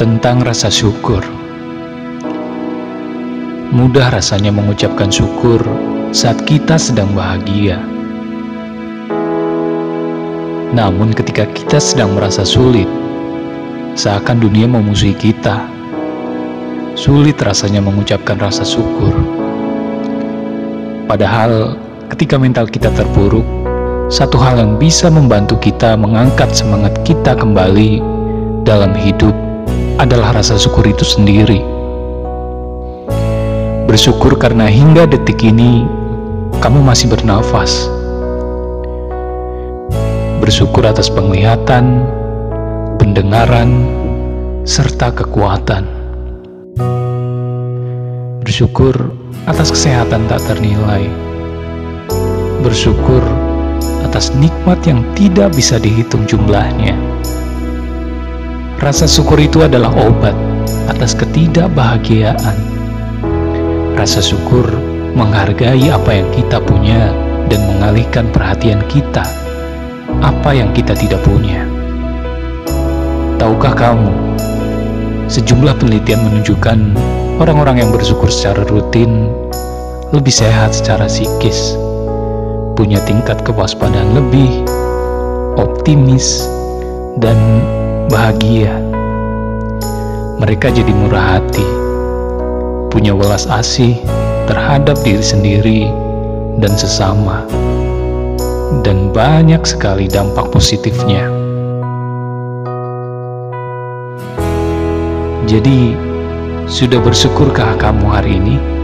tentang rasa syukur. Mudah rasanya mengucapkan syukur saat kita sedang bahagia. Namun, ketika kita sedang merasa sulit, seakan dunia memusuhi kita, sulit rasanya mengucapkan rasa syukur. Padahal, ketika mental kita terpuruk, satu hal yang bisa membantu kita mengangkat semangat kita kembali dalam hidup adalah rasa syukur itu sendiri. Bersyukur karena hingga detik ini kamu masih bernafas. Bersyukur atas penglihatan, pendengaran, serta kekuatan. Bersyukur atas kesehatan tak ternilai. Bersyukur atas nikmat yang tidak bisa dihitung jumlahnya. Rasa syukur itu adalah obat atas ketidakbahagiaan. Rasa syukur menghargai apa yang kita punya dan mengalihkan perhatian kita apa yang kita tidak punya. Tahukah kamu, sejumlah penelitian menunjukkan orang-orang yang bersyukur secara rutin lebih sehat secara psikis, punya tingkat kewaspadaan lebih, optimis, dan bahagia. Mereka jadi murah hati, punya welas asih terhadap diri sendiri dan sesama, dan banyak sekali dampak positifnya. Jadi, sudah bersyukurkah kamu hari ini?